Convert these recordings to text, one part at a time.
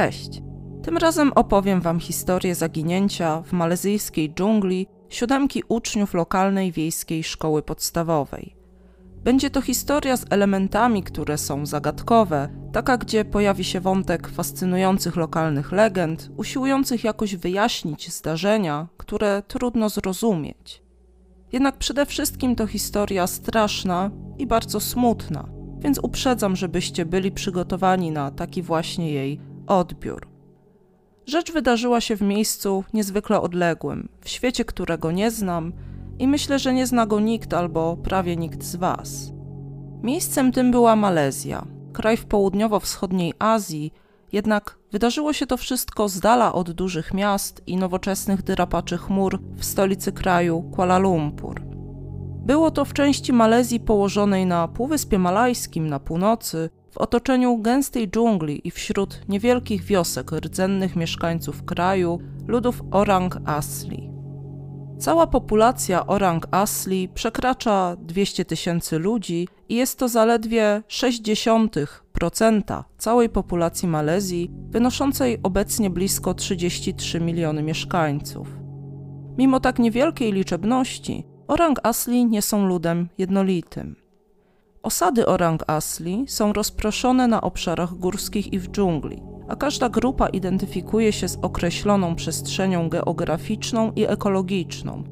Cześć! Tym razem opowiem Wam historię zaginięcia w malezyjskiej dżungli siódemki uczniów lokalnej wiejskiej szkoły podstawowej. Będzie to historia z elementami, które są zagadkowe, taka gdzie pojawi się wątek fascynujących lokalnych legend, usiłujących jakoś wyjaśnić zdarzenia, które trudno zrozumieć. Jednak przede wszystkim to historia straszna i bardzo smutna, więc uprzedzam, żebyście byli przygotowani na taki właśnie jej odbiór. Rzecz wydarzyła się w miejscu niezwykle odległym, w świecie, którego nie znam i myślę, że nie zna go nikt albo prawie nikt z Was. Miejscem tym była Malezja, kraj w południowo-wschodniej Azji, jednak wydarzyło się to wszystko z dala od dużych miast i nowoczesnych drapaczy chmur w stolicy kraju Kuala Lumpur. Było to w części Malezji położonej na Półwyspie Malajskim na północy, w otoczeniu gęstej dżungli i wśród niewielkich wiosek rdzennych mieszkańców kraju, ludów Orang Asli. Cała populacja Orang Asli przekracza 200 tysięcy ludzi i jest to zaledwie 0,6% całej populacji Malezji, wynoszącej obecnie blisko 33 miliony mieszkańców. Mimo tak niewielkiej liczebności, Orang Asli nie są ludem jednolitym. Osady Orang Asli są rozproszone na obszarach górskich i w dżungli, a każda grupa identyfikuje się z określoną przestrzenią geograficzną i ekologiczną.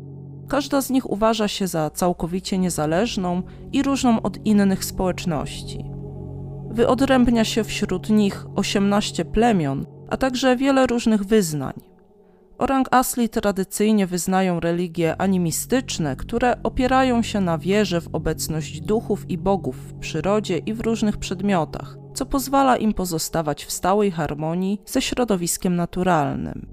Każda z nich uważa się za całkowicie niezależną i różną od innych społeczności. Wyodrębnia się wśród nich 18 plemion, a także wiele różnych wyznań. Orang Asli tradycyjnie wyznają religie animistyczne, które opierają się na wierze w obecność duchów i bogów w przyrodzie i w różnych przedmiotach, co pozwala im pozostawać w stałej harmonii ze środowiskiem naturalnym.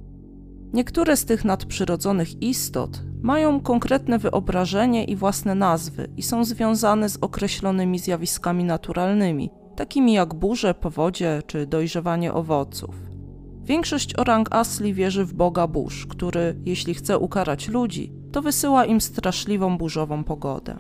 Niektóre z tych nadprzyrodzonych istot mają konkretne wyobrażenie i własne nazwy i są związane z określonymi zjawiskami naturalnymi, takimi jak burze, powodzie czy dojrzewanie owoców. Większość orang asli wierzy w boga burz, który, jeśli chce ukarać ludzi, to wysyła im straszliwą burzową pogodę.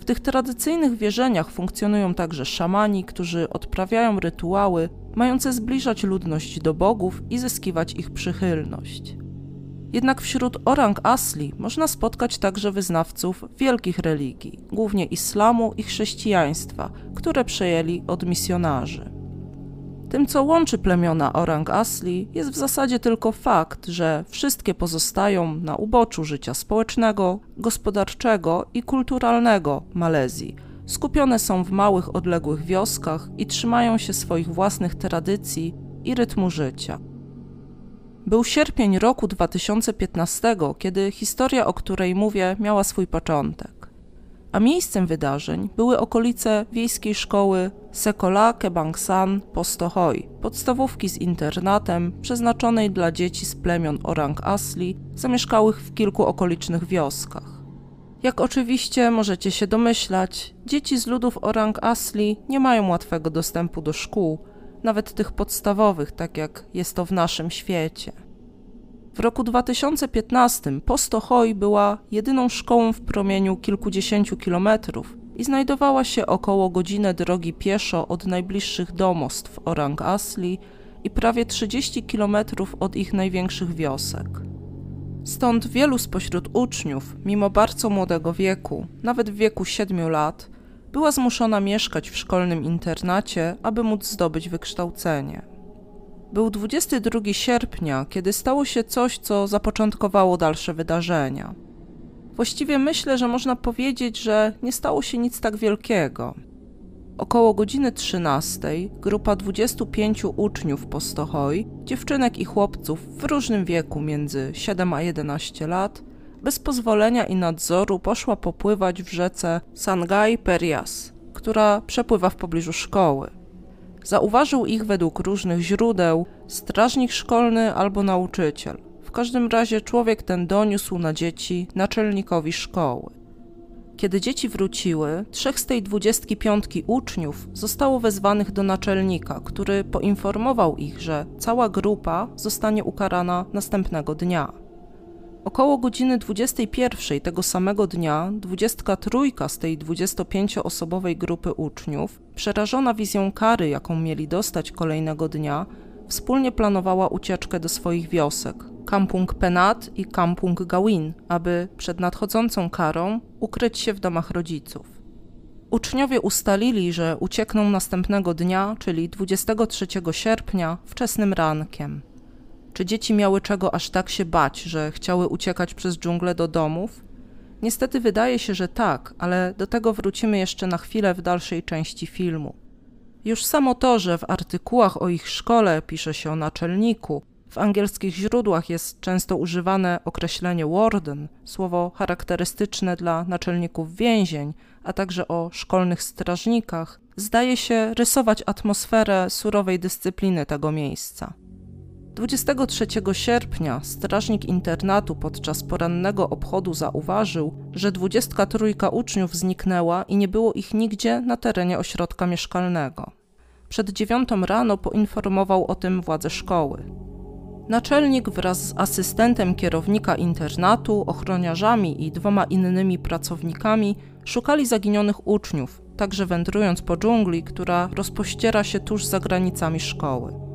W tych tradycyjnych wierzeniach funkcjonują także szamani, którzy odprawiają rytuały mające zbliżać ludność do bogów i zyskiwać ich przychylność. Jednak wśród orang asli można spotkać także wyznawców wielkich religii, głównie islamu i chrześcijaństwa, które przejęli od misjonarzy. Tym, co łączy plemiona Orang Asli, jest w zasadzie tylko fakt, że wszystkie pozostają na uboczu życia społecznego, gospodarczego i kulturalnego Malezji. Skupione są w małych, odległych wioskach i trzymają się swoich własnych tradycji i rytmu życia. Był sierpień roku 2015, kiedy historia, o której mówię, miała swój początek a miejscem wydarzeń były okolice wiejskiej szkoły Sekola Kebangsan Postohoi, podstawówki z internatem przeznaczonej dla dzieci z plemion Orang Asli, zamieszkałych w kilku okolicznych wioskach. Jak oczywiście możecie się domyślać, dzieci z ludów Orang Asli nie mają łatwego dostępu do szkół, nawet tych podstawowych, tak jak jest to w naszym świecie. W roku 2015 Postohoi była jedyną szkołą w promieniu kilkudziesięciu kilometrów i znajdowała się około godziny drogi pieszo od najbliższych domostw Orang Asli i prawie 30 kilometrów od ich największych wiosek. Stąd wielu spośród uczniów, mimo bardzo młodego wieku, nawet w wieku 7 lat, była zmuszona mieszkać w szkolnym internacie, aby móc zdobyć wykształcenie. Był 22 sierpnia, kiedy stało się coś, co zapoczątkowało dalsze wydarzenia. Właściwie myślę, że można powiedzieć, że nie stało się nic tak wielkiego. Około godziny 13 grupa 25 uczniów Postohoj, dziewczynek i chłopców w różnym wieku między 7 a 11 lat, bez pozwolenia i nadzoru poszła popływać w rzece Sangay Perias, która przepływa w pobliżu szkoły. Zauważył ich według różnych źródeł strażnik szkolny albo nauczyciel. W każdym razie człowiek ten doniósł na dzieci naczelnikowi szkoły. Kiedy dzieci wróciły, trzech z tej dwudziestki piątki uczniów zostało wezwanych do naczelnika, który poinformował ich, że cała grupa zostanie ukarana następnego dnia. Około godziny 21 tego samego dnia 23 z tej 25-osobowej grupy uczniów, przerażona wizją kary, jaką mieli dostać kolejnego dnia, wspólnie planowała ucieczkę do swoich wiosek Kampung Penat i Kampung Gawin, aby przed nadchodzącą karą ukryć się w domach rodziców. Uczniowie ustalili, że uciekną następnego dnia, czyli 23 sierpnia, wczesnym rankiem. Czy dzieci miały czego aż tak się bać, że chciały uciekać przez dżunglę do domów? Niestety wydaje się, że tak, ale do tego wrócimy jeszcze na chwilę w dalszej części filmu. Już samo to, że w artykułach o ich szkole pisze się o naczelniku, w angielskich źródłach jest często używane określenie warden, słowo charakterystyczne dla naczelników więzień, a także o szkolnych strażnikach, zdaje się rysować atmosferę surowej dyscypliny tego miejsca. 23 sierpnia strażnik internatu podczas porannego obchodu zauważył, że 23 uczniów zniknęła i nie było ich nigdzie na terenie ośrodka mieszkalnego. Przed dziewiątą rano poinformował o tym władze szkoły. Naczelnik wraz z asystentem kierownika internatu, ochroniarzami i dwoma innymi pracownikami szukali zaginionych uczniów, także wędrując po dżungli, która rozpościera się tuż za granicami szkoły.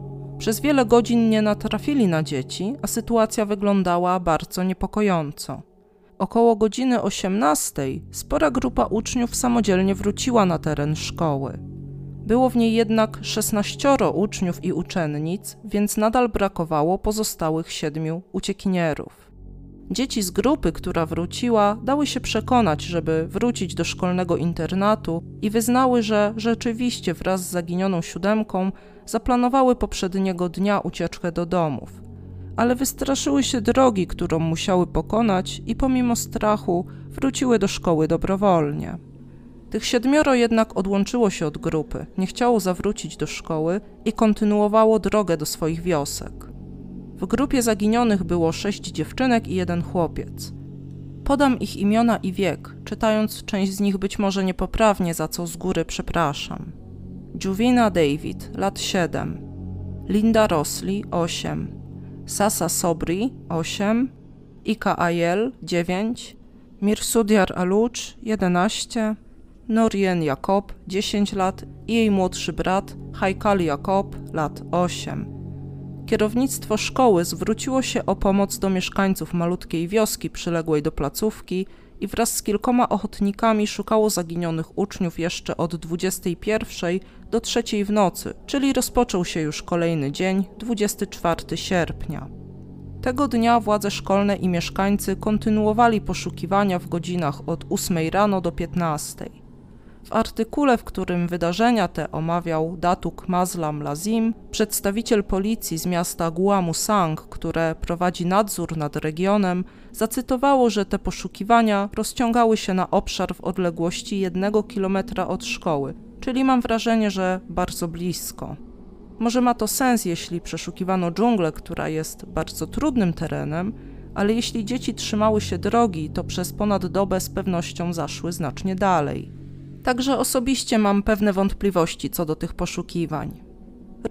Przez wiele godzin nie natrafili na dzieci, a sytuacja wyglądała bardzo niepokojąco. Około godziny 18 spora grupa uczniów samodzielnie wróciła na teren szkoły. Było w niej jednak 16 uczniów i uczennic, więc nadal brakowało pozostałych siedmiu uciekinierów. Dzieci z grupy, która wróciła, dały się przekonać, żeby wrócić do szkolnego internatu i wyznały, że rzeczywiście wraz z zaginioną siódemką zaplanowały poprzedniego dnia ucieczkę do domów. Ale wystraszyły się drogi, którą musiały pokonać i pomimo strachu wróciły do szkoły dobrowolnie. Tych siedmioro jednak odłączyło się od grupy, nie chciało zawrócić do szkoły i kontynuowało drogę do swoich wiosek. W grupie zaginionych było sześć dziewczynek i jeden chłopiec. Podam ich imiona i wiek, czytając część z nich być może niepoprawnie, za co z góry przepraszam. Juvina David, lat 7, Linda Rosli, 8, Sasa Sobri, 8, Ika Ayel, 9, Mirsudiar Alucz, 11, Norien Jakob, 10 lat i jej młodszy brat Haikal Jakob, lat 8. Kierownictwo szkoły zwróciło się o pomoc do mieszkańców malutkiej wioski przyległej do placówki i wraz z kilkoma ochotnikami szukało zaginionych uczniów jeszcze od 21 do 3 w nocy, czyli rozpoczął się już kolejny dzień, 24 sierpnia. Tego dnia władze szkolne i mieszkańcy kontynuowali poszukiwania w godzinach od 8 rano do 15. W artykule, w którym wydarzenia te omawiał Datuk Mazlam Lazim, przedstawiciel policji z miasta Guamusang, które prowadzi nadzór nad regionem, zacytowało, że te poszukiwania rozciągały się na obszar w odległości jednego kilometra od szkoły, czyli mam wrażenie, że bardzo blisko. Może ma to sens, jeśli przeszukiwano dżunglę, która jest bardzo trudnym terenem, ale jeśli dzieci trzymały się drogi, to przez ponad dobę z pewnością zaszły znacznie dalej. Także osobiście mam pewne wątpliwości co do tych poszukiwań.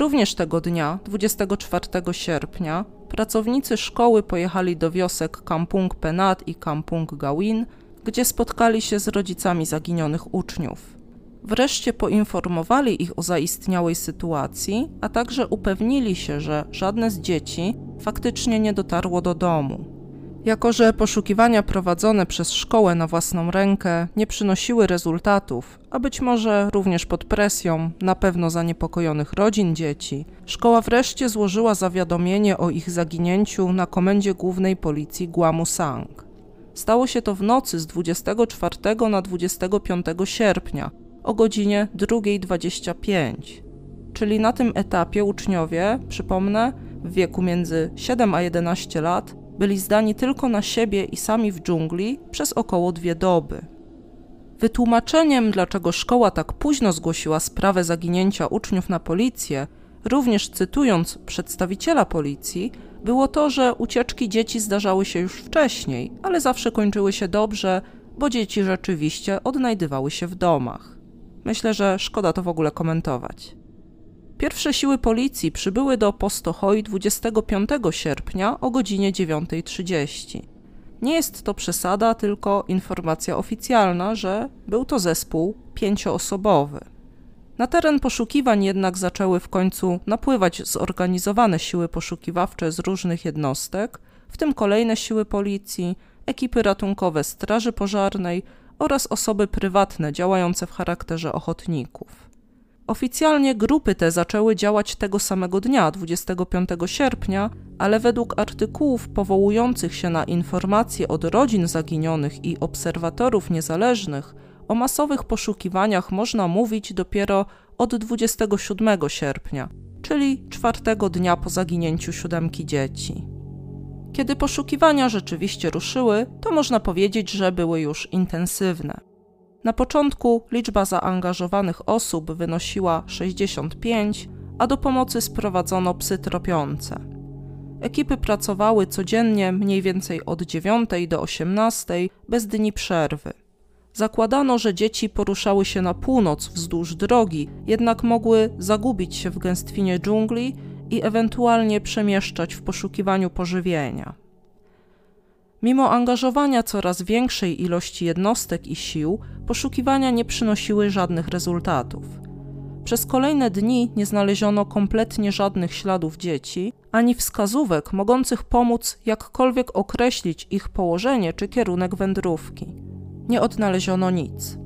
Również tego dnia, 24 sierpnia, pracownicy szkoły pojechali do wiosek Kampung Penat i Kampung Gawin, gdzie spotkali się z rodzicami zaginionych uczniów. Wreszcie poinformowali ich o zaistniałej sytuacji, a także upewnili się, że żadne z dzieci faktycznie nie dotarło do domu. Jako, że poszukiwania prowadzone przez szkołę na własną rękę nie przynosiły rezultatów, a być może również pod presją na pewno zaniepokojonych rodzin dzieci, szkoła wreszcie złożyła zawiadomienie o ich zaginięciu na komendzie głównej policji Guamusang. Stało się to w nocy z 24 na 25 sierpnia o godzinie 2.25. Czyli na tym etapie uczniowie, przypomnę, w wieku między 7 a 11 lat byli zdani tylko na siebie i sami w dżungli przez około dwie doby. Wytłumaczeniem, dlaczego szkoła tak późno zgłosiła sprawę zaginięcia uczniów na policję, również cytując przedstawiciela policji, było to, że ucieczki dzieci zdarzały się już wcześniej, ale zawsze kończyły się dobrze, bo dzieci rzeczywiście odnajdywały się w domach. Myślę, że szkoda to w ogóle komentować. Pierwsze siły policji przybyły do Postohoi 25 sierpnia o godzinie 9.30. Nie jest to przesada, tylko informacja oficjalna, że był to zespół pięcioosobowy. Na teren poszukiwań jednak zaczęły w końcu napływać zorganizowane siły poszukiwawcze z różnych jednostek, w tym kolejne siły policji, ekipy ratunkowe Straży Pożarnej oraz osoby prywatne działające w charakterze ochotników. Oficjalnie grupy te zaczęły działać tego samego dnia, 25 sierpnia, ale według artykułów powołujących się na informacje od rodzin zaginionych i obserwatorów niezależnych, o masowych poszukiwaniach można mówić dopiero od 27 sierpnia, czyli czwartego dnia po zaginięciu siódemki dzieci. Kiedy poszukiwania rzeczywiście ruszyły, to można powiedzieć, że były już intensywne. Na początku liczba zaangażowanych osób wynosiła 65, a do pomocy sprowadzono psy tropiące. Ekipy pracowały codziennie mniej więcej od 9 do 18 bez dni przerwy. Zakładano, że dzieci poruszały się na północ wzdłuż drogi, jednak mogły zagubić się w gęstwinie dżungli i ewentualnie przemieszczać w poszukiwaniu pożywienia. Mimo angażowania coraz większej ilości jednostek i sił, poszukiwania nie przynosiły żadnych rezultatów. Przez kolejne dni nie znaleziono kompletnie żadnych śladów dzieci, ani wskazówek mogących pomóc jakkolwiek określić ich położenie czy kierunek wędrówki. Nie odnaleziono nic.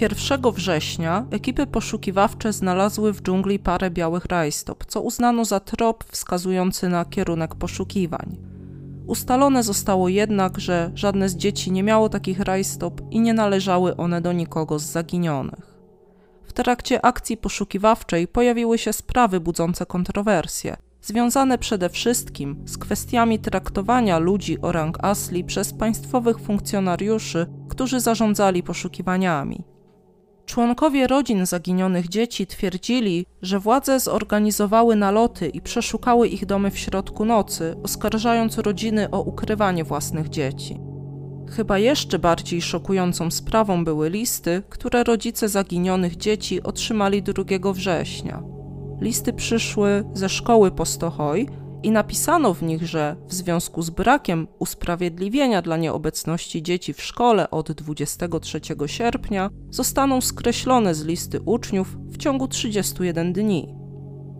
1 września ekipy poszukiwawcze znalazły w dżungli parę białych rajstop, co uznano za trop wskazujący na kierunek poszukiwań. Ustalone zostało jednak, że żadne z dzieci nie miało takich rajstop i nie należały one do nikogo z zaginionych. W trakcie akcji poszukiwawczej pojawiły się sprawy budzące kontrowersje, związane przede wszystkim z kwestiami traktowania ludzi o rang asli przez państwowych funkcjonariuszy, którzy zarządzali poszukiwaniami. Członkowie rodzin zaginionych dzieci twierdzili, że władze zorganizowały naloty i przeszukały ich domy w środku nocy, oskarżając rodziny o ukrywanie własnych dzieci. Chyba jeszcze bardziej szokującą sprawą były listy, które rodzice zaginionych dzieci otrzymali 2 września. Listy przyszły ze szkoły Postochoj i napisano w nich, że w związku z brakiem usprawiedliwienia dla nieobecności dzieci w szkole od 23 sierpnia zostaną skreślone z listy uczniów w ciągu 31 dni.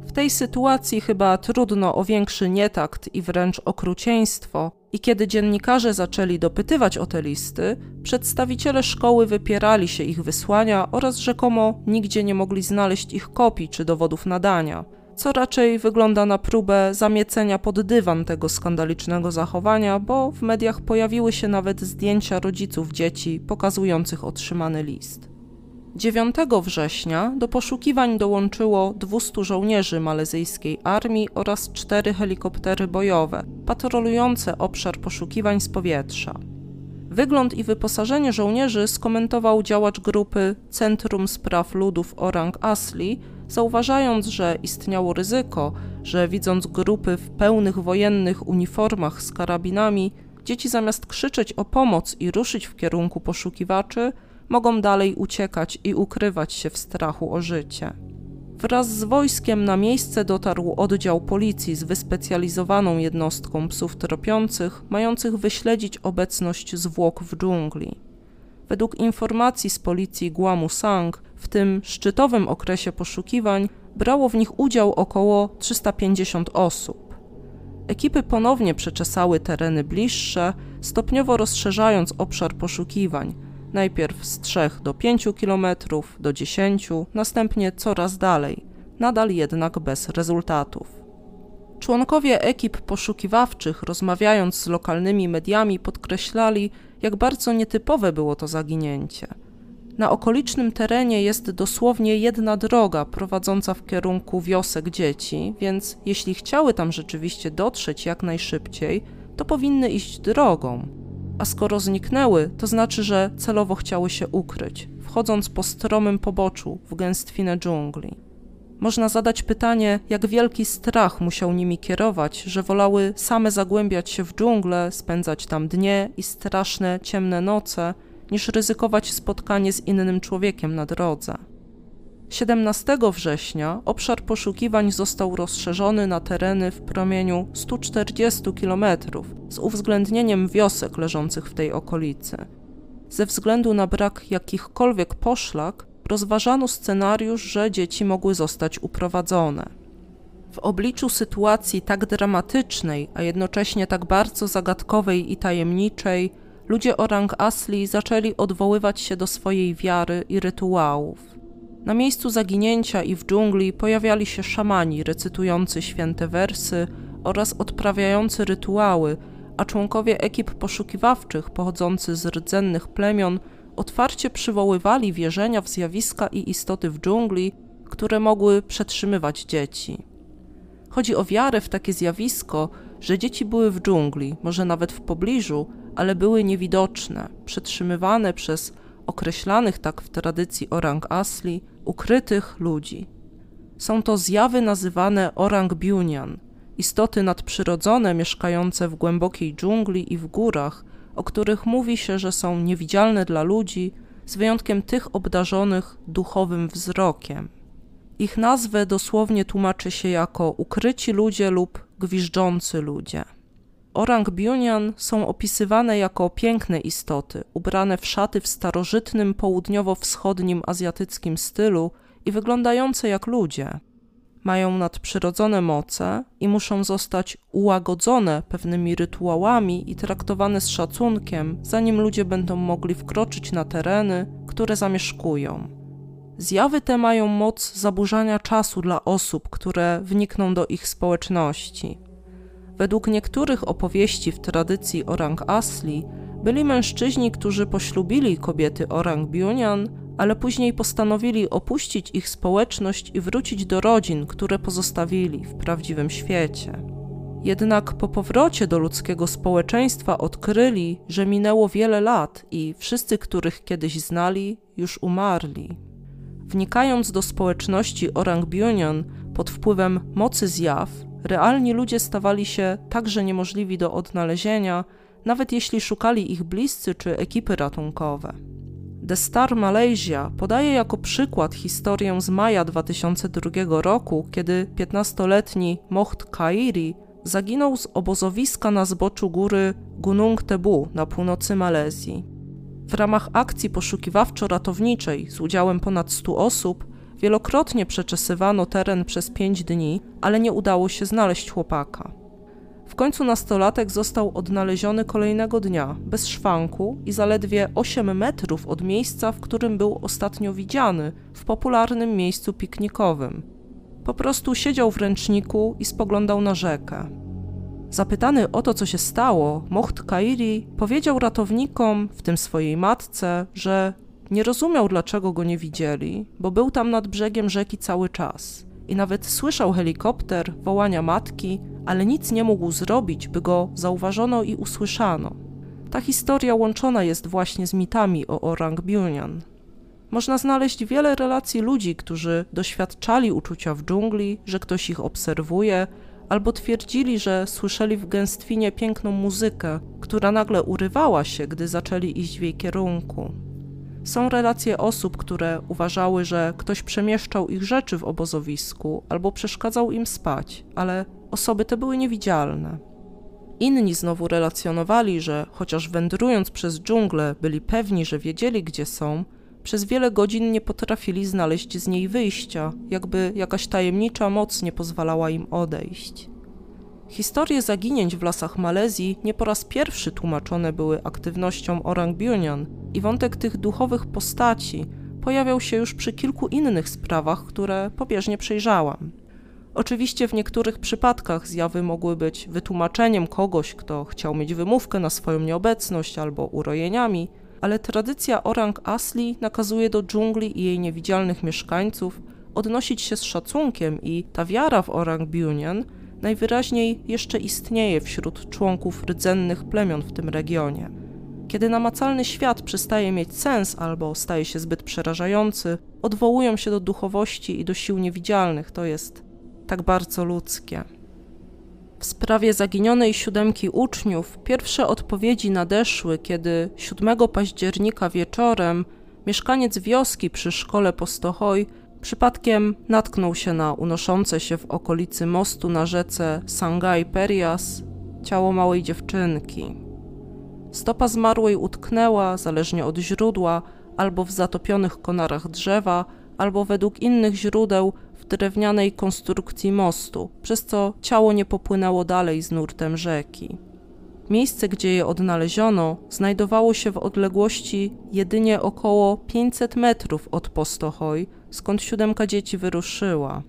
W tej sytuacji chyba trudno o większy nietakt i wręcz okrucieństwo, i kiedy dziennikarze zaczęli dopytywać o te listy, przedstawiciele szkoły wypierali się ich wysłania oraz rzekomo nigdzie nie mogli znaleźć ich kopii czy dowodów nadania co raczej wygląda na próbę zamiecenia pod dywan tego skandalicznego zachowania, bo w mediach pojawiły się nawet zdjęcia rodziców dzieci pokazujących otrzymany list. 9 września do poszukiwań dołączyło 200 żołnierzy malezyjskiej armii oraz cztery helikoptery bojowe, patrolujące obszar poszukiwań z powietrza. Wygląd i wyposażenie żołnierzy skomentował działacz grupy Centrum Spraw Ludów Orang Asli, zauważając, że istniało ryzyko, że widząc grupy w pełnych wojennych uniformach z karabinami, dzieci zamiast krzyczeć o pomoc i ruszyć w kierunku poszukiwaczy, mogą dalej uciekać i ukrywać się w strachu o życie. Wraz z wojskiem na miejsce dotarł oddział policji z wyspecjalizowaną jednostką psów tropiących, mających wyśledzić obecność zwłok w dżungli. Według informacji z policji Guamusang, w tym szczytowym okresie poszukiwań, brało w nich udział około 350 osób. Ekipy ponownie przeczesały tereny bliższe, stopniowo rozszerzając obszar poszukiwań, najpierw z 3 do 5 km, do 10, następnie coraz dalej, nadal jednak bez rezultatów. Członkowie ekip poszukiwawczych, rozmawiając z lokalnymi mediami, podkreślali, jak bardzo nietypowe było to zaginięcie. Na okolicznym terenie jest dosłownie jedna droga prowadząca w kierunku wiosek dzieci, więc jeśli chciały tam rzeczywiście dotrzeć jak najszybciej, to powinny iść drogą. A skoro zniknęły, to znaczy, że celowo chciały się ukryć, wchodząc po stromym poboczu w gęstwinę dżungli. Można zadać pytanie, jak wielki strach musiał nimi kierować, że wolały same zagłębiać się w dżunglę, spędzać tam dnie i straszne, ciemne noce, niż ryzykować spotkanie z innym człowiekiem na drodze. 17 września obszar poszukiwań został rozszerzony na tereny w promieniu 140 km z uwzględnieniem wiosek leżących w tej okolicy. Ze względu na brak jakichkolwiek poszlak, rozważano scenariusz, że dzieci mogły zostać uprowadzone. W obliczu sytuacji tak dramatycznej, a jednocześnie tak bardzo zagadkowej i tajemniczej, ludzie Orang Asli zaczęli odwoływać się do swojej wiary i rytuałów. Na miejscu zaginięcia i w dżungli pojawiali się szamani recytujący święte wersy oraz odprawiający rytuały, a członkowie ekip poszukiwawczych pochodzący z rdzennych plemion otwarcie przywoływali wierzenia w zjawiska i istoty w dżungli, które mogły przetrzymywać dzieci. Chodzi o wiarę w takie zjawisko, że dzieci były w dżungli, może nawet w pobliżu, ale były niewidoczne, przetrzymywane przez określanych tak w tradycji orang asli ukrytych ludzi. Są to zjawy nazywane orang biunian, istoty nadprzyrodzone mieszkające w głębokiej dżungli i w górach, o których mówi się, że są niewidzialne dla ludzi, z wyjątkiem tych obdarzonych duchowym wzrokiem. Ich nazwę dosłownie tłumaczy się jako ukryci ludzie lub gwiżdżący ludzie. Orang Biunian są opisywane jako piękne istoty, ubrane w szaty w starożytnym południowo-wschodnim azjatyckim stylu i wyglądające jak ludzie. Mają nadprzyrodzone moce i muszą zostać ułagodzone pewnymi rytuałami i traktowane z szacunkiem, zanim ludzie będą mogli wkroczyć na tereny, które zamieszkują. Zjawy te mają moc zaburzania czasu dla osób, które wnikną do ich społeczności. Według niektórych opowieści w tradycji Orang Asli byli mężczyźni, którzy poślubili kobiety Orang Biunian, ale później postanowili opuścić ich społeczność i wrócić do rodzin, które pozostawili w prawdziwym świecie. Jednak po powrocie do ludzkiego społeczeństwa odkryli, że minęło wiele lat i wszyscy, których kiedyś znali, już umarli. Wnikając do społeczności Orang Biunian pod wpływem mocy zjaw, realni ludzie stawali się także niemożliwi do odnalezienia, nawet jeśli szukali ich bliscy czy ekipy ratunkowe. The Star Malaysia podaje jako przykład historię z maja 2002 roku, kiedy 15-letni Moht Kairi zaginął z obozowiska na zboczu góry Gunung Tebu na północy Malezji. W ramach akcji poszukiwawczo-ratowniczej z udziałem ponad 100 osób wielokrotnie przeczesywano teren przez 5 dni, ale nie udało się znaleźć chłopaka. W końcu nastolatek został odnaleziony kolejnego dnia, bez szwanku i zaledwie 8 metrów od miejsca, w którym był ostatnio widziany, w popularnym miejscu piknikowym. Po prostu siedział w ręczniku i spoglądał na rzekę. Zapytany o to, co się stało, Mocht Kairi powiedział ratownikom, w tym swojej matce, że nie rozumiał, dlaczego go nie widzieli, bo był tam nad brzegiem rzeki cały czas i nawet słyszał helikopter, wołania matki, ale nic nie mógł zrobić, by go zauważono i usłyszano. Ta historia łączona jest właśnie z mitami o Orang Biunian. Można znaleźć wiele relacji ludzi, którzy doświadczali uczucia w dżungli, że ktoś ich obserwuje, albo twierdzili, że słyszeli w gęstwinie piękną muzykę, która nagle urywała się, gdy zaczęli iść w jej kierunku. Są relacje osób, które uważały, że ktoś przemieszczał ich rzeczy w obozowisku albo przeszkadzał im spać, ale osoby te były niewidzialne. Inni znowu relacjonowali, że chociaż wędrując przez dżunglę byli pewni, że wiedzieli gdzie są, przez wiele godzin nie potrafili znaleźć z niej wyjścia, jakby jakaś tajemnicza moc nie pozwalała im odejść. Historie zaginięć w lasach Malezji nie po raz pierwszy tłumaczone były aktywnością Orang Biunian i wątek tych duchowych postaci pojawiał się już przy kilku innych sprawach, które pobieżnie przejrzałam. Oczywiście w niektórych przypadkach zjawy mogły być wytłumaczeniem kogoś, kto chciał mieć wymówkę na swoją nieobecność albo urojeniami, ale tradycja Orang Asli nakazuje do dżungli i jej niewidzialnych mieszkańców odnosić się z szacunkiem i ta wiara w Orang Biunian najwyraźniej jeszcze istnieje wśród członków rdzennych plemion w tym regionie. Kiedy namacalny świat przestaje mieć sens albo staje się zbyt przerażający, odwołują się do duchowości i do sił niewidzialnych, to jest tak bardzo ludzkie. W sprawie zaginionej siódemki uczniów pierwsze odpowiedzi nadeszły, kiedy 7 października wieczorem mieszkaniec wioski przy szkole Postochoj Przypadkiem natknął się na unoszące się w okolicy mostu na rzece Sangay Perias ciało małej dziewczynki. Stopa zmarłej utknęła, zależnie od źródła, albo w zatopionych konarach drzewa, albo według innych źródeł w drewnianej konstrukcji mostu, przez co ciało nie popłynęło dalej z nurtem rzeki. Miejsce, gdzie je odnaleziono, znajdowało się w odległości jedynie około 500 metrów od Postochoj, skąd siódemka dzieci wyruszyła.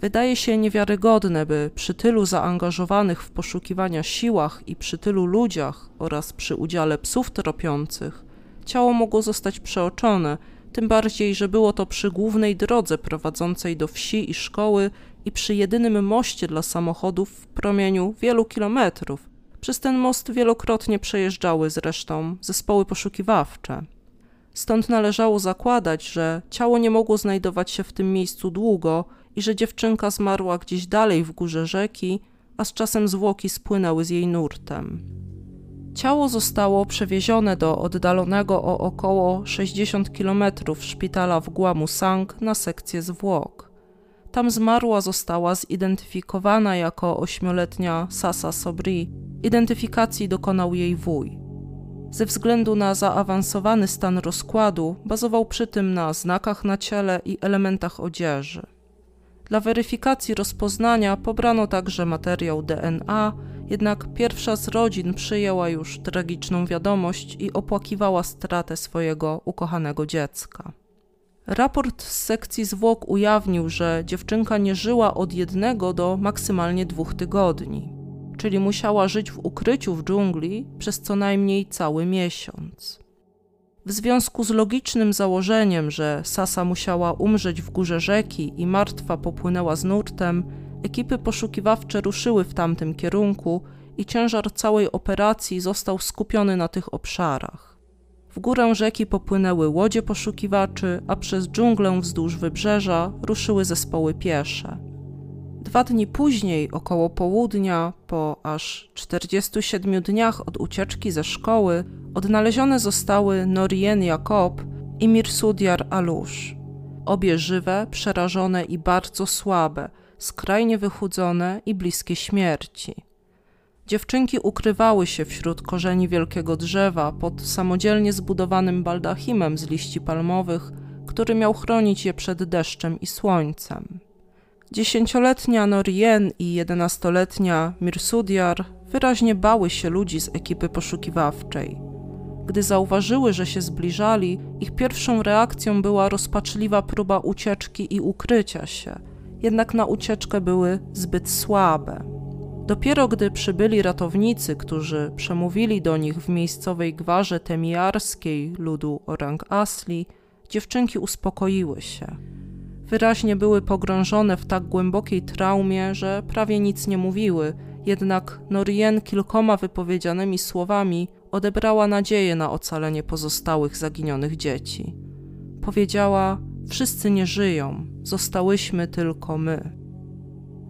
Wydaje się niewiarygodne, by przy tylu zaangażowanych w poszukiwania siłach i przy tylu ludziach oraz przy udziale psów tropiących ciało mogło zostać przeoczone, tym bardziej, że było to przy głównej drodze prowadzącej do wsi i szkoły i przy jedynym moście dla samochodów w promieniu wielu kilometrów. Przez ten most wielokrotnie przejeżdżały zresztą zespoły poszukiwawcze. Stąd należało zakładać, że ciało nie mogło znajdować się w tym miejscu długo i że dziewczynka zmarła gdzieś dalej w górze rzeki, a z czasem zwłoki spłynęły z jej nurtem. Ciało zostało przewiezione do oddalonego o około 60 km szpitala w Guamusang na sekcję zwłok. Tam zmarła została zidentyfikowana jako ośmioletnia Sasa Sobri. Identyfikacji dokonał jej wuj. Ze względu na zaawansowany stan rozkładu bazował przy tym na znakach na ciele i elementach odzieży. Dla weryfikacji rozpoznania pobrano także materiał DNA, jednak pierwsza z rodzin przyjęła już tragiczną wiadomość i opłakiwała stratę swojego ukochanego dziecka. Raport z sekcji zwłok ujawnił, że dziewczynka nie żyła od jednego do maksymalnie dwóch tygodni, czyli musiała żyć w ukryciu w dżungli przez co najmniej cały miesiąc. W związku z logicznym założeniem, że Sasa musiała umrzeć w górze rzeki i martwa popłynęła z nurtem, ekipy poszukiwawcze ruszyły w tamtym kierunku i ciężar całej operacji został skupiony na tych obszarach. W górę rzeki popłynęły łodzie poszukiwaczy, a przez dżunglę wzdłuż wybrzeża ruszyły zespoły piesze. Dwa dni później, około południa, po aż 47 dniach od ucieczki ze szkoły, odnalezione zostały Norien Jakob i Mirsudiar Alusz. Obie żywe, przerażone i bardzo słabe, skrajnie wychudzone i bliskie śmierci. Dziewczynki ukrywały się wśród korzeni wielkiego drzewa pod samodzielnie zbudowanym baldachimem z liści palmowych, który miał chronić je przed deszczem i słońcem. Dziesięcioletnia Norien i jedenastoletnia Mirsudiar wyraźnie bały się ludzi z ekipy poszukiwawczej. Gdy zauważyły, że się zbliżali, ich pierwszą reakcją była rozpaczliwa próba ucieczki i ukrycia się, jednak na ucieczkę były zbyt słabe. Dopiero gdy przybyli ratownicy, którzy przemówili do nich w miejscowej gwarze temiarskiej ludu Orang Asli, dziewczynki uspokoiły się wyraźnie były pogrążone w tak głębokiej traumie, że prawie nic nie mówiły, jednak Norien kilkoma wypowiedzianymi słowami odebrała nadzieję na ocalenie pozostałych zaginionych dzieci. Powiedziała: Wszyscy nie żyją, zostałyśmy tylko my.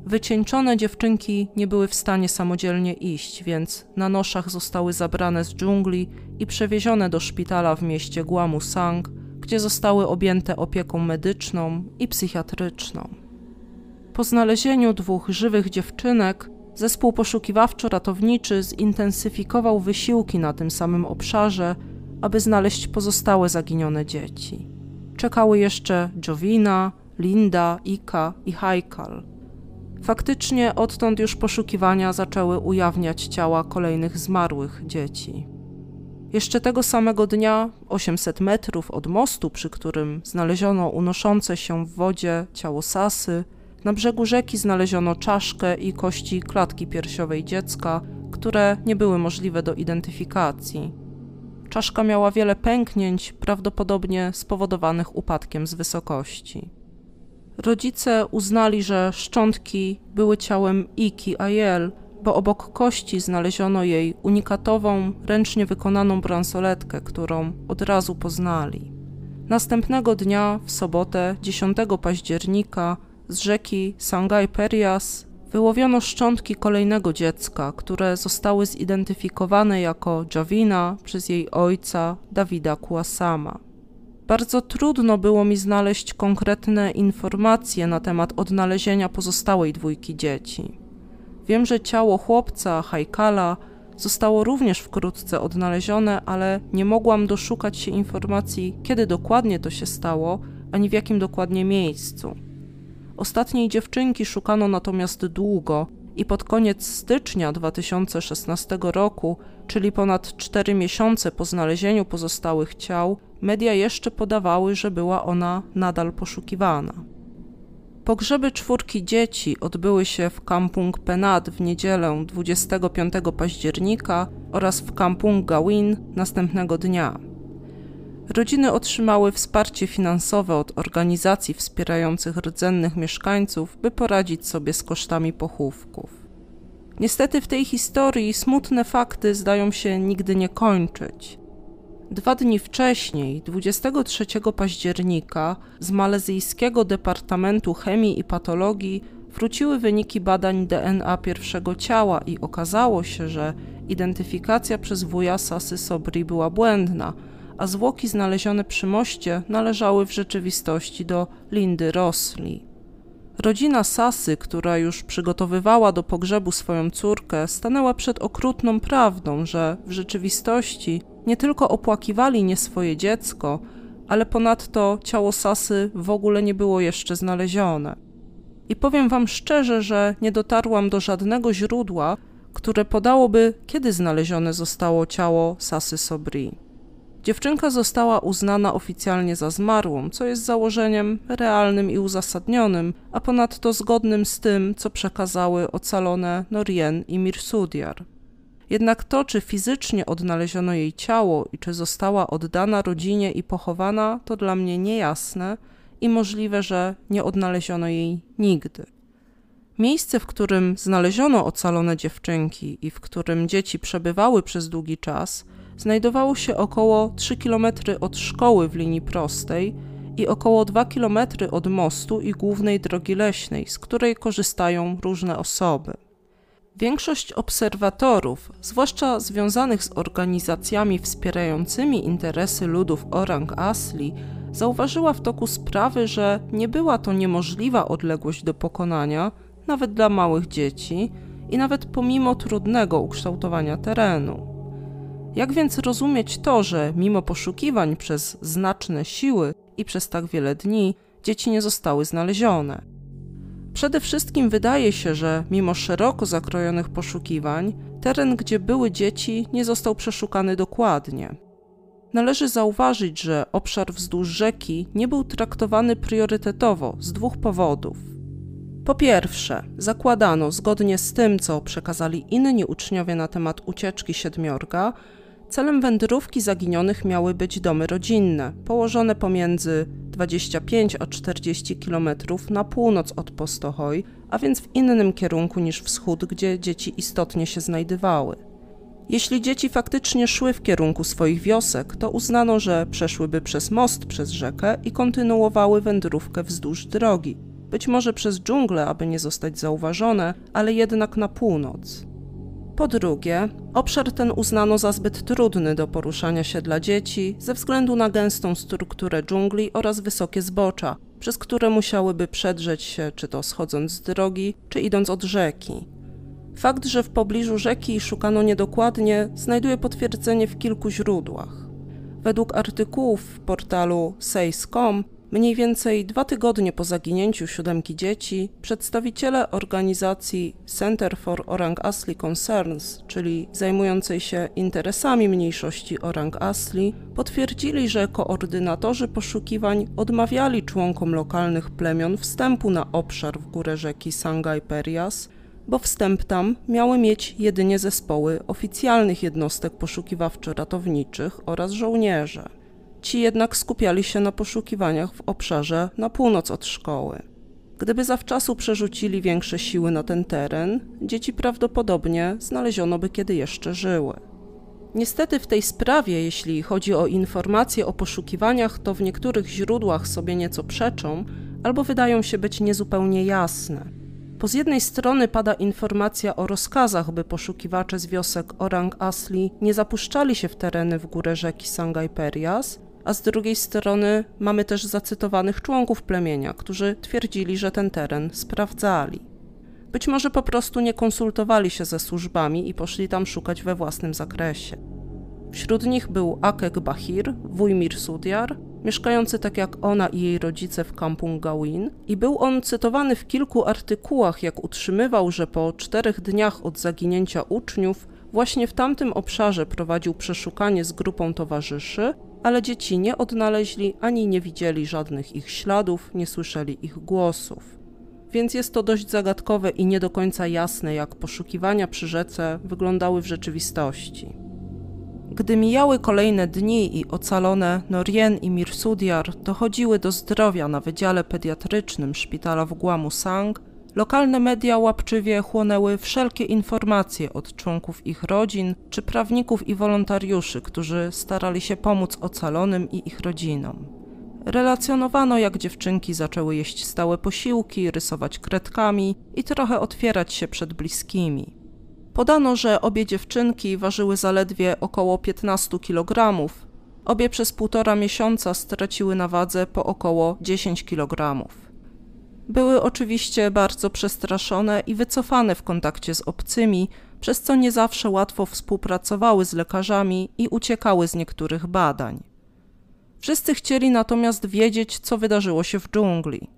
Wycieńczone dziewczynki nie były w stanie samodzielnie iść, więc na noszach zostały zabrane z dżungli i przewiezione do szpitala w mieście Guamusang, gdzie zostały objęte opieką medyczną i psychiatryczną. Po znalezieniu dwóch żywych dziewczynek, zespół poszukiwawczo-ratowniczy zintensyfikował wysiłki na tym samym obszarze, aby znaleźć pozostałe zaginione dzieci. Czekały jeszcze Jovina, Linda, Ika i Haikal. Faktycznie odtąd już poszukiwania zaczęły ujawniać ciała kolejnych zmarłych dzieci. Jeszcze tego samego dnia, 800 metrów od mostu, przy którym znaleziono unoszące się w wodzie ciało Sasy, na brzegu rzeki znaleziono czaszkę i kości klatki piersiowej dziecka, które nie były możliwe do identyfikacji. Czaszka miała wiele pęknięć, prawdopodobnie spowodowanych upadkiem z wysokości. Rodzice uznali, że szczątki były ciałem Iki Ayel, bo obok kości znaleziono jej unikatową, ręcznie wykonaną bransoletkę, którą od razu poznali. Następnego dnia, w sobotę 10 października, z rzeki Sangay Perias wyłowiono szczątki kolejnego dziecka, które zostały zidentyfikowane jako Javina przez jej ojca Dawida Kuasama. Bardzo trudno było mi znaleźć konkretne informacje na temat odnalezienia pozostałej dwójki dzieci. Wiem, że ciało chłopca, Hajkala, zostało również wkrótce odnalezione, ale nie mogłam doszukać się informacji, kiedy dokładnie to się stało, ani w jakim dokładnie miejscu. Ostatniej dziewczynki szukano natomiast długo i pod koniec stycznia 2016 roku, czyli ponad 4 miesiące po znalezieniu pozostałych ciał, media jeszcze podawały, że była ona nadal poszukiwana. Pogrzeby czwórki dzieci odbyły się w Kampung Penat w niedzielę 25 października oraz w Kampung Gawin następnego dnia. Rodziny otrzymały wsparcie finansowe od organizacji wspierających rdzennych mieszkańców, by poradzić sobie z kosztami pochówków. Niestety w tej historii smutne fakty zdają się nigdy nie kończyć. Dwa dni wcześniej, 23 października, z malezyjskiego Departamentu Chemii i Patologii wróciły wyniki badań DNA pierwszego ciała i okazało się, że identyfikacja przez wuja Sasy Sobri była błędna, a zwłoki znalezione przy moście należały w rzeczywistości do Lindy Rosli. Rodzina Sasy, która już przygotowywała do pogrzebu swoją córkę, stanęła przed okrutną prawdą, że w rzeczywistości nie tylko opłakiwali nie swoje dziecko, ale ponadto ciało Sasy w ogóle nie było jeszcze znalezione. I powiem wam szczerze, że nie dotarłam do żadnego źródła, które podałoby, kiedy znalezione zostało ciało Sasy Sobri. Dziewczynka została uznana oficjalnie za zmarłą, co jest założeniem realnym i uzasadnionym, a ponadto zgodnym z tym, co przekazały ocalone Norien i Mirsudiar. Jednak to, czy fizycznie odnaleziono jej ciało i czy została oddana rodzinie i pochowana, to dla mnie niejasne i możliwe, że nie odnaleziono jej nigdy. Miejsce, w którym znaleziono ocalone dziewczynki i w którym dzieci przebywały przez długi czas, znajdowało się około 3 km od szkoły w linii prostej i około 2 km od mostu i głównej drogi leśnej, z której korzystają różne osoby. Większość obserwatorów, zwłaszcza związanych z organizacjami wspierającymi interesy ludów Orang Asli, zauważyła w toku sprawy, że nie była to niemożliwa odległość do pokonania, nawet dla małych dzieci i nawet pomimo trudnego ukształtowania terenu. Jak więc rozumieć to, że mimo poszukiwań przez znaczne siły i przez tak wiele dni dzieci nie zostały znalezione? Przede wszystkim wydaje się, że mimo szeroko zakrojonych poszukiwań, teren, gdzie były dzieci, nie został przeszukany dokładnie. Należy zauważyć, że obszar wzdłuż rzeki nie był traktowany priorytetowo z dwóch powodów. Po pierwsze, zakładano, zgodnie z tym, co przekazali inni uczniowie na temat ucieczki siedmiorga, celem wędrówki zaginionych miały być domy rodzinne, położone pomiędzy 25 a 40 km na północ od Postohoj, a więc w innym kierunku niż wschód, gdzie dzieci istotnie się znajdowały. Jeśli dzieci faktycznie szły w kierunku swoich wiosek, to uznano, że przeszłyby przez most przez rzekę i kontynuowały wędrówkę wzdłuż drogi, być może przez dżunglę, aby nie zostać zauważone, ale jednak na północ. Po drugie, obszar ten uznano za zbyt trudny do poruszania się dla dzieci ze względu na gęstą strukturę dżungli oraz wysokie zbocza, przez które musiałyby przedrzeć się, czy to schodząc z drogi, czy idąc od rzeki. Fakt, że w pobliżu rzeki szukano niedokładnie, znajduje potwierdzenie w kilku źródłach. Według artykułów w portalu Says.com Mniej więcej dwa tygodnie po zaginięciu siódemki dzieci, przedstawiciele organizacji Center for Orang Asli Concerns, czyli zajmującej się interesami mniejszości Orang Asli, potwierdzili, że koordynatorzy poszukiwań odmawiali członkom lokalnych plemion wstępu na obszar w górę rzeki Sangay Perias, bo wstęp tam miały mieć jedynie zespoły oficjalnych jednostek poszukiwawczo-ratowniczych oraz żołnierze. Ci jednak skupiali się na poszukiwaniach w obszarze na północ od szkoły. Gdyby zawczasu przerzucili większe siły na ten teren, dzieci prawdopodobnie znaleziono by kiedy jeszcze żyły. Niestety w tej sprawie, jeśli chodzi o informacje o poszukiwaniach, to w niektórych źródłach sobie nieco przeczą albo wydają się być niezupełnie jasne. Po z jednej strony pada informacja o rozkazach, by poszukiwacze z wiosek Orang Asli nie zapuszczali się w tereny w górę rzeki Sangay Perias, a z drugiej strony mamy też zacytowanych członków plemienia, którzy twierdzili, że ten teren sprawdzali. Być może po prostu nie konsultowali się ze służbami i poszli tam szukać we własnym zakresie. Wśród nich był Akek Bahir, wuj Mirsudiar, mieszkający tak jak ona i jej rodzice w Kampung Gawin i był on cytowany w kilku artykułach, jak utrzymywał, że po czterech dniach od zaginięcia uczniów właśnie w tamtym obszarze prowadził przeszukanie z grupą towarzyszy, ale dzieci nie odnaleźli ani nie widzieli żadnych ich śladów, nie słyszeli ich głosów. Więc jest to dość zagadkowe i nie do końca jasne, jak poszukiwania przy rzece wyglądały w rzeczywistości. Gdy mijały kolejne dni i ocalone Norien i Mirsudiar dochodziły do zdrowia na wydziale pediatrycznym szpitala w Guamusang, lokalne media łapczywie chłonęły wszelkie informacje od członków ich rodzin czy prawników i wolontariuszy, którzy starali się pomóc ocalonym i ich rodzinom. Relacjonowano, jak dziewczynki zaczęły jeść stałe posiłki, rysować kredkami i trochę otwierać się przed bliskimi. Podano, że obie dziewczynki ważyły zaledwie około 15 kg. Obie przez półtora miesiąca straciły na wadze po około 10 kg. Były oczywiście bardzo przestraszone i wycofane w kontakcie z obcymi, przez co nie zawsze łatwo współpracowały z lekarzami i uciekały z niektórych badań. Wszyscy chcieli natomiast wiedzieć, co wydarzyło się w dżungli.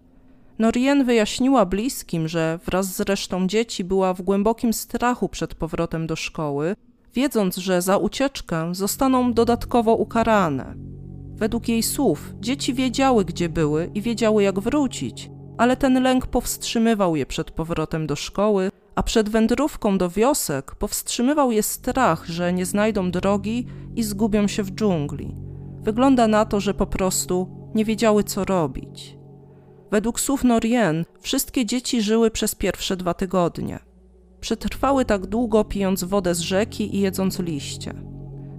Norien wyjaśniła bliskim, że wraz z resztą dzieci była w głębokim strachu przed powrotem do szkoły, wiedząc, że za ucieczkę zostaną dodatkowo ukarane. Według jej słów, dzieci wiedziały, gdzie były i wiedziały, jak wrócić, ale ten lęk powstrzymywał je przed powrotem do szkoły, a przed wędrówką do wiosek powstrzymywał je strach, że nie znajdą drogi i zgubią się w dżungli. Wygląda na to, że po prostu nie wiedziały, co robić. Według słów Norien, wszystkie dzieci żyły przez pierwsze dwa tygodnie. Przetrwały tak długo, pijąc wodę z rzeki i jedząc liście.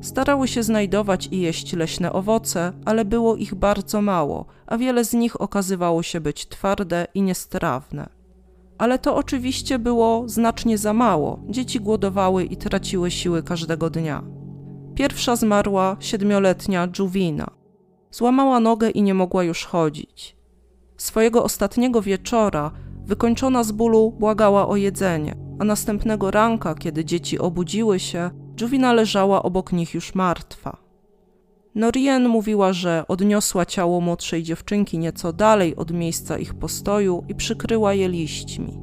Starały się znajdować i jeść leśne owoce, ale było ich bardzo mało, a wiele z nich okazywało się być twarde i niestrawne. Ale to oczywiście było znacznie za mało. Dzieci głodowały i traciły siły każdego dnia. Pierwsza zmarła siedmioletnia Juwina. Złamała nogę i nie mogła już chodzić. Swojego ostatniego wieczora, wykończona z bólu, błagała o jedzenie, a następnego ranka, kiedy dzieci obudziły się, Juwina leżała obok nich już martwa. Norien mówiła, że odniosła ciało młodszej dziewczynki nieco dalej od miejsca ich postoju i przykryła je liśćmi.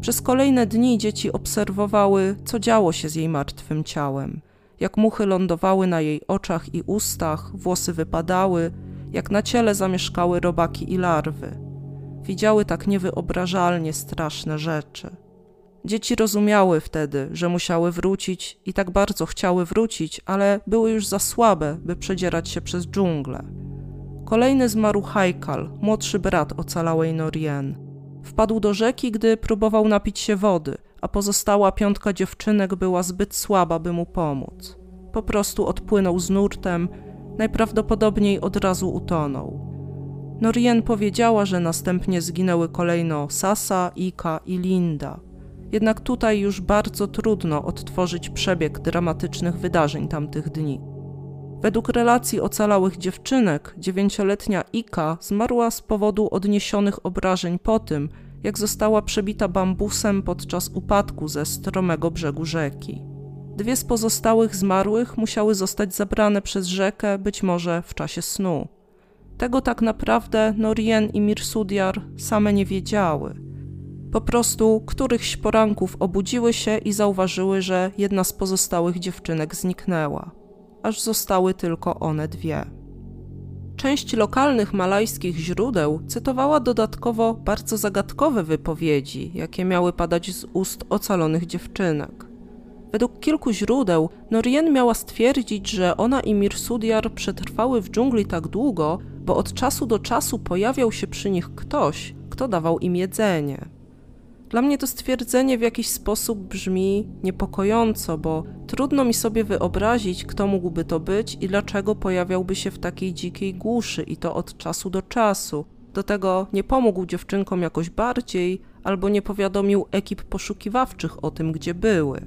Przez kolejne dni dzieci obserwowały, co działo się z jej martwym ciałem, jak muchy lądowały na jej oczach i ustach, włosy wypadały, jak na ciele zamieszkały robaki i larwy. Widziały tak niewyobrażalnie straszne rzeczy. Dzieci rozumiały wtedy, że musiały wrócić i tak bardzo chciały wrócić, ale były już za słabe, by przedzierać się przez dżunglę. Kolejny zmarł Haikal, młodszy brat ocalałej Norien. Wpadł do rzeki, gdy próbował napić się wody, a pozostała piątka dziewczynek była zbyt słaba, by mu pomóc. Po prostu odpłynął z nurtem, najprawdopodobniej od razu utonął. Norien powiedziała, że następnie zginęły kolejno Sasa, Ika i Linda. Jednak tutaj już bardzo trudno odtworzyć przebieg dramatycznych wydarzeń tamtych dni. Według relacji ocalałych dziewczynek, dziewięcioletnia Ika zmarła z powodu odniesionych obrażeń po tym, jak została przebita bambusem podczas upadku ze stromego brzegu rzeki. Dwie z pozostałych zmarłych musiały zostać zabrane przez rzekę, być może w czasie snu. Tego tak naprawdę Norien i Mirsudiar same nie wiedziały. Po prostu którychś poranków obudziły się i zauważyły, że jedna z pozostałych dziewczynek zniknęła, aż zostały tylko one dwie. Część lokalnych malajskich źródeł cytowała dodatkowo bardzo zagadkowe wypowiedzi, jakie miały padać z ust ocalonych dziewczynek. Według kilku źródeł Norien miała stwierdzić, że ona i Mirsudiar przetrwały w dżungli tak długo, bo od czasu do czasu pojawiał się przy nich ktoś, kto dawał im jedzenie. Dla mnie to stwierdzenie w jakiś sposób brzmi niepokojąco, bo trudno mi sobie wyobrazić, kto mógłby to być i dlaczego pojawiałby się w takiej dzikiej głuszy i to od czasu do czasu. Do tego nie pomógł dziewczynkom jakoś bardziej, albo nie powiadomił ekip poszukiwawczych o tym, gdzie były.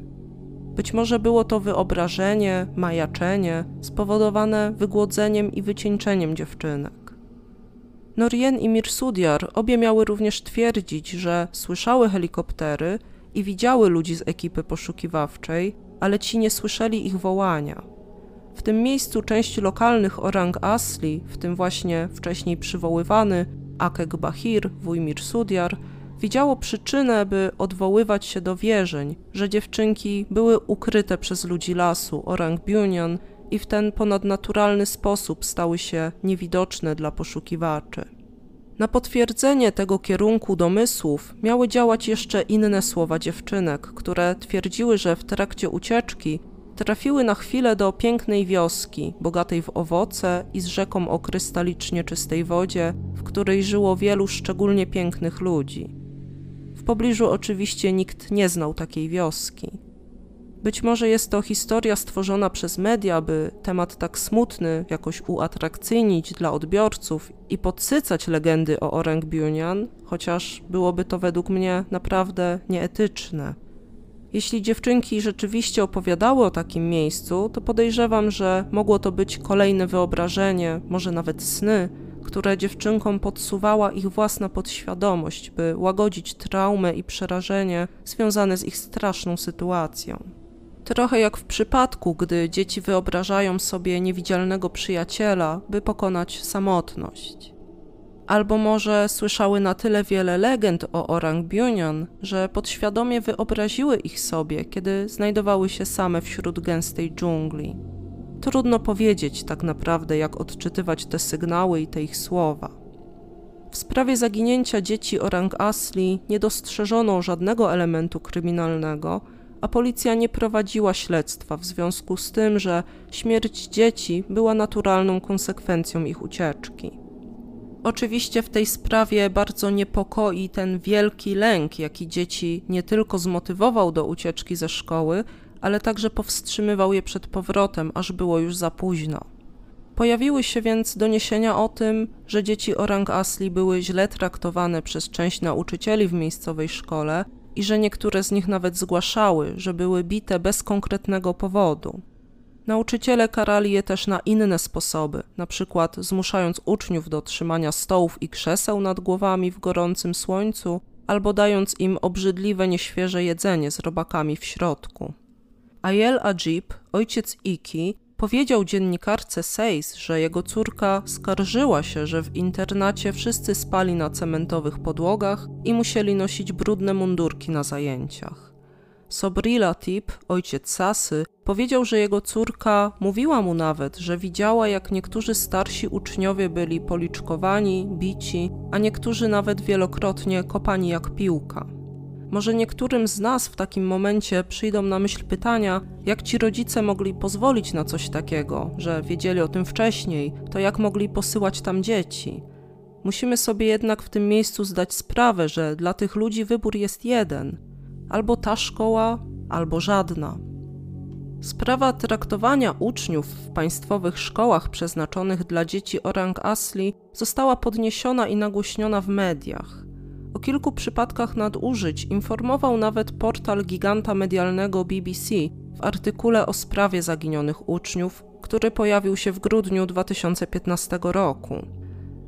Być może było to wyobrażenie, majaczenie spowodowane wygłodzeniem i wycieńczeniem dziewczynek. Norien i Mirsudiar obie miały również twierdzić, że słyszały helikoptery i widziały ludzi z ekipy poszukiwawczej, ale ci nie słyszeli ich wołania. W tym miejscu część lokalnych orang asli, w tym właśnie wcześniej przywoływany Akek Bahir, wuj Mirsudiar, widziało przyczynę, by odwoływać się do wierzeń, że dziewczynki były ukryte przez ludzi lasu Orang Bunyan i w ten ponadnaturalny sposób stały się niewidoczne dla poszukiwaczy. Na potwierdzenie tego kierunku domysłów miały działać jeszcze inne słowa dziewczynek, które twierdziły, że w trakcie ucieczki trafiły na chwilę do pięknej wioski, bogatej w owoce i z rzeką o krystalicznie czystej wodzie, w której żyło wielu szczególnie pięknych ludzi. W pobliżu oczywiście nikt nie znał takiej wioski. Być może jest to historia stworzona przez media, by temat tak smutny jakoś uatrakcyjnić dla odbiorców i podsycać legendy o Orang Bunyan, chociaż byłoby to według mnie naprawdę nieetyczne. Jeśli dziewczynki rzeczywiście opowiadały o takim miejscu, to podejrzewam, że mogło to być kolejne wyobrażenie, może nawet sny, które dziewczynkom podsuwała ich własna podświadomość, by łagodzić traumę i przerażenie związane z ich straszną sytuacją. Trochę jak w przypadku, gdy dzieci wyobrażają sobie niewidzialnego przyjaciela, by pokonać samotność. Albo może słyszały na tyle wiele legend o Orang Bunyan, że podświadomie wyobraziły ich sobie, kiedy znajdowały się same wśród gęstej dżungli. Trudno powiedzieć tak naprawdę, jak odczytywać te sygnały i te ich słowa. W sprawie zaginięcia dzieci Orang Asli nie dostrzeżono żadnego elementu kryminalnego, a policja nie prowadziła śledztwa w związku z tym, że śmierć dzieci była naturalną konsekwencją ich ucieczki. Oczywiście w tej sprawie bardzo niepokoi ten wielki lęk, jaki dzieci nie tylko zmotywował do ucieczki ze szkoły, ale także powstrzymywał je przed powrotem, aż było już za późno. Pojawiły się więc doniesienia o tym, że dzieci Orang Asli były źle traktowane przez część nauczycieli w miejscowej szkole i że niektóre z nich nawet zgłaszały, że były bite bez konkretnego powodu. Nauczyciele karali je też na inne sposoby, na przykład zmuszając uczniów do trzymania stołów i krzeseł nad głowami w gorącym słońcu, albo dając im obrzydliwe, nieświeże jedzenie z robakami w środku. Ayel Ajib, ojciec Iki, powiedział dziennikarce Seis, że jego córka skarżyła się, że w internacie wszyscy spali na cementowych podłogach i musieli nosić brudne mundurki na zajęciach. Sobri Latip, ojciec Sasy, powiedział, że jego córka mówiła mu nawet, że widziała, jak niektórzy starsi uczniowie byli policzkowani, bici, a niektórzy nawet wielokrotnie kopani jak piłka. Może niektórym z nas w takim momencie przyjdą na myśl pytania, jak ci rodzice mogli pozwolić na coś takiego, że wiedzieli o tym wcześniej, to jak mogli posyłać tam dzieci. Musimy sobie jednak w tym miejscu zdać sprawę, że dla tych ludzi wybór jest jeden: albo ta szkoła, albo żadna. Sprawa traktowania uczniów w państwowych szkołach przeznaczonych dla dzieci Orang Asli została podniesiona i nagłośniona w mediach. O kilku przypadkach nadużyć informował nawet portal giganta medialnego BBC w artykule o sprawie zaginionych uczniów, który pojawił się w grudniu 2015 roku.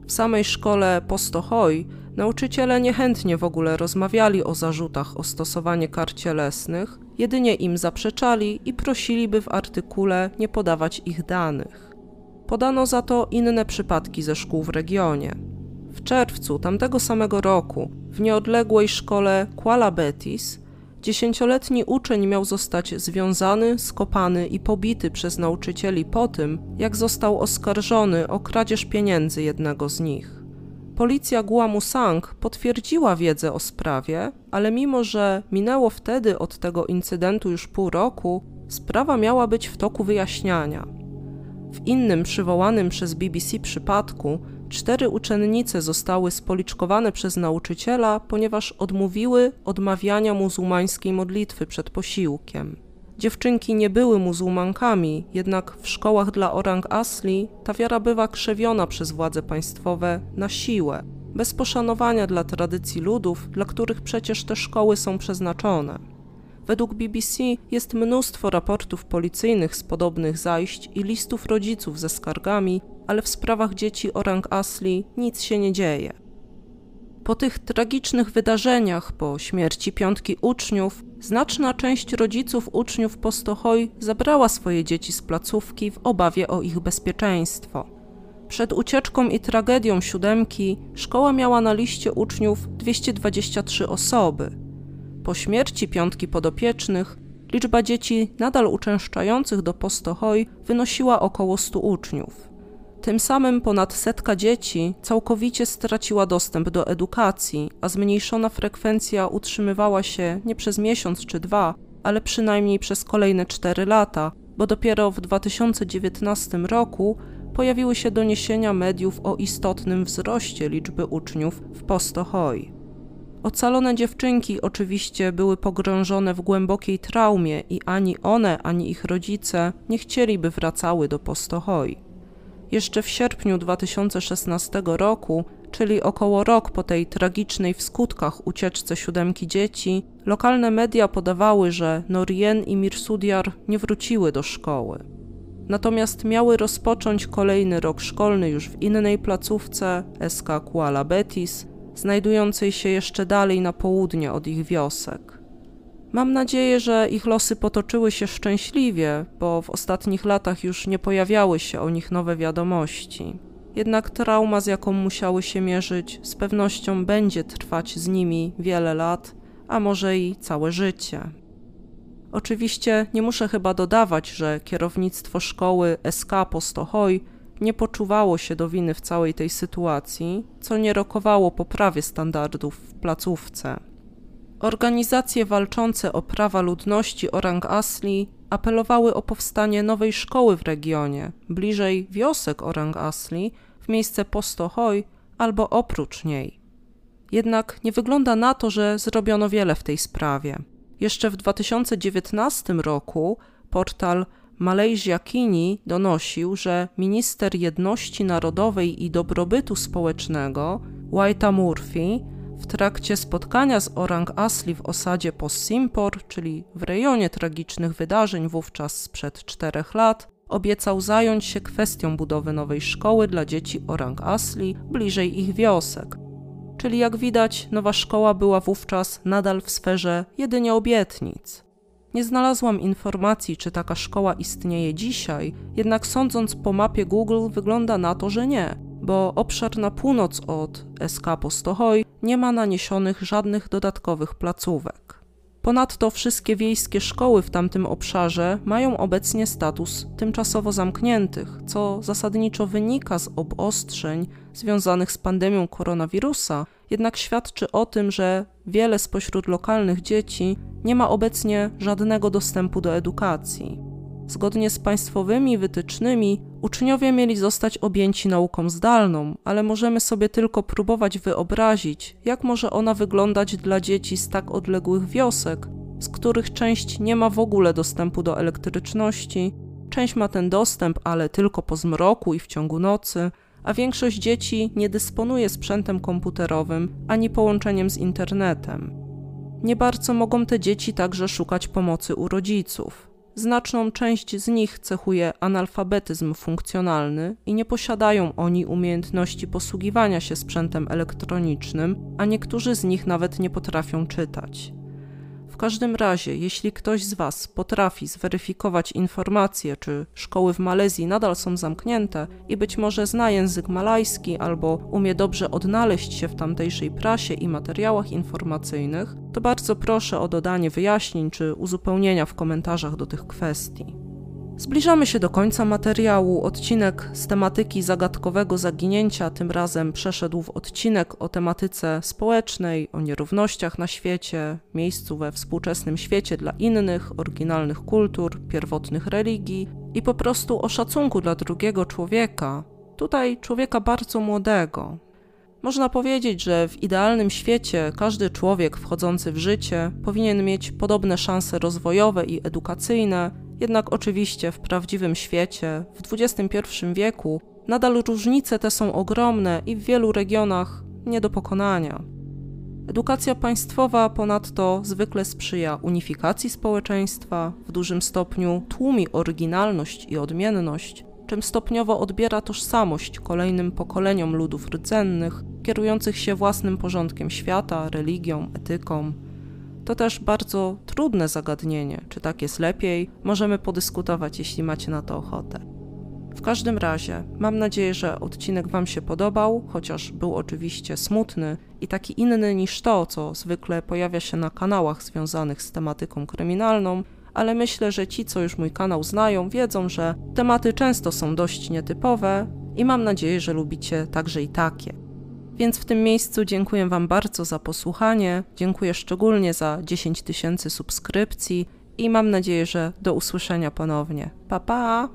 W samej szkole Postohoj nauczyciele niechętnie w ogóle rozmawiali o zarzutach o stosowanie kar cielesnych, jedynie im zaprzeczali i prosili, by w artykule nie podawać ich danych. Podano za to inne przypadki ze szkół w regionie. W czerwcu tamtego samego roku w nieodległej szkole Kuala Betis dziesięcioletni uczeń miał zostać związany, skopany i pobity przez nauczycieli po tym, jak został oskarżony o kradzież pieniędzy jednego z nich. Policja Guamusang potwierdziła wiedzę o sprawie, ale mimo że minęło wtedy od tego incydentu już pół roku, sprawa miała być w toku wyjaśniania. W innym przywołanym przez BBC przypadku Cztery uczennice zostały spoliczkowane przez nauczyciela, ponieważ odmówiły odmawiania muzułmańskiej modlitwy przed posiłkiem. Dziewczynki nie były muzułmankami, jednak w szkołach dla orang asli ta wiara bywa krzewiona przez władze państwowe na siłę, bez poszanowania dla tradycji ludów, dla których przecież te szkoły są przeznaczone. Według BBC jest mnóstwo raportów policyjnych z podobnych zajść i listów rodziców ze skargami, ale w sprawach dzieci orang asli nic się nie dzieje. Po tych tragicznych wydarzeniach, po śmierci piątki uczniów, znaczna część rodziców uczniów Postochoj zabrała swoje dzieci z placówki w obawie o ich bezpieczeństwo. Przed ucieczką i tragedią siódemki szkoła miała na liście uczniów 223 osoby. Po śmierci piątki podopiecznych liczba dzieci nadal uczęszczających do Postochoj wynosiła około 100 uczniów. Tym samym ponad setka dzieci całkowicie straciła dostęp do edukacji, a zmniejszona frekwencja utrzymywała się nie przez miesiąc czy dwa, ale przynajmniej przez kolejne cztery lata, bo dopiero w 2019 roku pojawiły się doniesienia mediów o istotnym wzroście liczby uczniów w Postohoi. Ocalone dziewczynki oczywiście były pogrążone w głębokiej traumie i ani one, ani ich rodzice nie chcieliby wracały do Postohoi. Jeszcze w sierpniu 2016 roku, czyli około rok po tej tragicznej w skutkach ucieczce siódemki dzieci, lokalne media podawały, że Norien i Mirsudiar nie wróciły do szkoły. Natomiast miały rozpocząć kolejny rok szkolny już w innej placówce SK Kuala Betis, znajdującej się jeszcze dalej na południe od ich wiosek. Mam nadzieję, że ich losy potoczyły się szczęśliwie, bo w ostatnich latach już nie pojawiały się o nich nowe wiadomości. Jednak trauma, z jaką musiały się mierzyć, z pewnością będzie trwać z nimi wiele lat, a może i całe życie. Oczywiście nie muszę chyba dodawać, że kierownictwo szkoły SK Postohoj nie poczuwało się do winy w całej tej sytuacji, co nie rokowało poprawie standardów w placówce. Organizacje walczące o prawa ludności Orang Asli apelowały o powstanie nowej szkoły w regionie, bliżej wiosek Orang Asli, w miejsce Postohoj albo oprócz niej. Jednak nie wygląda na to, że zrobiono wiele w tej sprawie. Jeszcze w 2019 roku portal Malaysia Kini donosił, że minister jedności narodowej i dobrobytu społecznego Waita Murphy w trakcie spotkania z Orang Asli w osadzie Possimpor, czyli w rejonie tragicznych wydarzeń wówczas sprzed czterech lat, obiecał zająć się kwestią budowy nowej szkoły dla dzieci Orang Asli bliżej ich wiosek. Czyli jak widać, nowa szkoła była wówczas nadal w sferze jedynie obietnic. Nie znalazłam informacji, czy taka szkoła istnieje dzisiaj, jednak sądząc po mapie Google, wygląda na to, że nie bo obszar na północ od SK Postohoj nie ma naniesionych żadnych dodatkowych placówek. Ponadto wszystkie wiejskie szkoły w tamtym obszarze mają obecnie status tymczasowo zamkniętych, co zasadniczo wynika z obostrzeń związanych z pandemią koronawirusa, jednak świadczy o tym, że wiele spośród lokalnych dzieci nie ma obecnie żadnego dostępu do edukacji. Zgodnie z państwowymi wytycznymi, uczniowie mieli zostać objęci nauką zdalną, ale możemy sobie tylko próbować wyobrazić, jak może ona wyglądać dla dzieci z tak odległych wiosek, z których część nie ma w ogóle dostępu do elektryczności, część ma ten dostęp, ale tylko po zmroku i w ciągu nocy, a większość dzieci nie dysponuje sprzętem komputerowym ani połączeniem z internetem. Nie bardzo mogą te dzieci także szukać pomocy u rodziców. Znaczną część z nich cechuje analfabetyzm funkcjonalny i nie posiadają oni umiejętności posługiwania się sprzętem elektronicznym, a niektórzy z nich nawet nie potrafią czytać każdym razie, jeśli ktoś z Was potrafi zweryfikować informacje, czy szkoły w Malezji nadal są zamknięte i być może zna język malajski albo umie dobrze odnaleźć się w tamtejszej prasie i materiałach informacyjnych, to bardzo proszę o dodanie wyjaśnień czy uzupełnienia w komentarzach do tych kwestii. Zbliżamy się do końca materiału. Odcinek z tematyki zagadkowego zaginięcia tym razem przeszedł w odcinek o tematyce społecznej, o nierównościach na świecie, miejscu we współczesnym świecie dla innych, oryginalnych kultur, pierwotnych religii i po prostu o szacunku dla drugiego człowieka. Tutaj człowieka bardzo młodego. Można powiedzieć, że w idealnym świecie każdy człowiek wchodzący w życie powinien mieć podobne szanse rozwojowe i edukacyjne jednak oczywiście w prawdziwym świecie, w XXI wieku, nadal różnice te są ogromne i w wielu regionach nie do pokonania. Edukacja państwowa ponadto zwykle sprzyja unifikacji społeczeństwa, w dużym stopniu tłumi oryginalność i odmienność, czym stopniowo odbiera tożsamość kolejnym pokoleniom ludów rdzennych, kierujących się własnym porządkiem świata, religią, etyką. To też bardzo trudne zagadnienie. Czy tak jest lepiej? Możemy podyskutować, jeśli macie na to ochotę. W każdym razie, mam nadzieję, że odcinek Wam się podobał, chociaż był oczywiście smutny i taki inny niż to, co zwykle pojawia się na kanałach związanych z tematyką kryminalną, ale myślę, że ci, co już mój kanał znają, wiedzą, że tematy często są dość nietypowe i mam nadzieję, że lubicie także i takie. Więc w tym miejscu dziękuję Wam bardzo za posłuchanie, dziękuję szczególnie za 10 tysięcy subskrypcji i mam nadzieję, że do usłyszenia ponownie. Pa pa!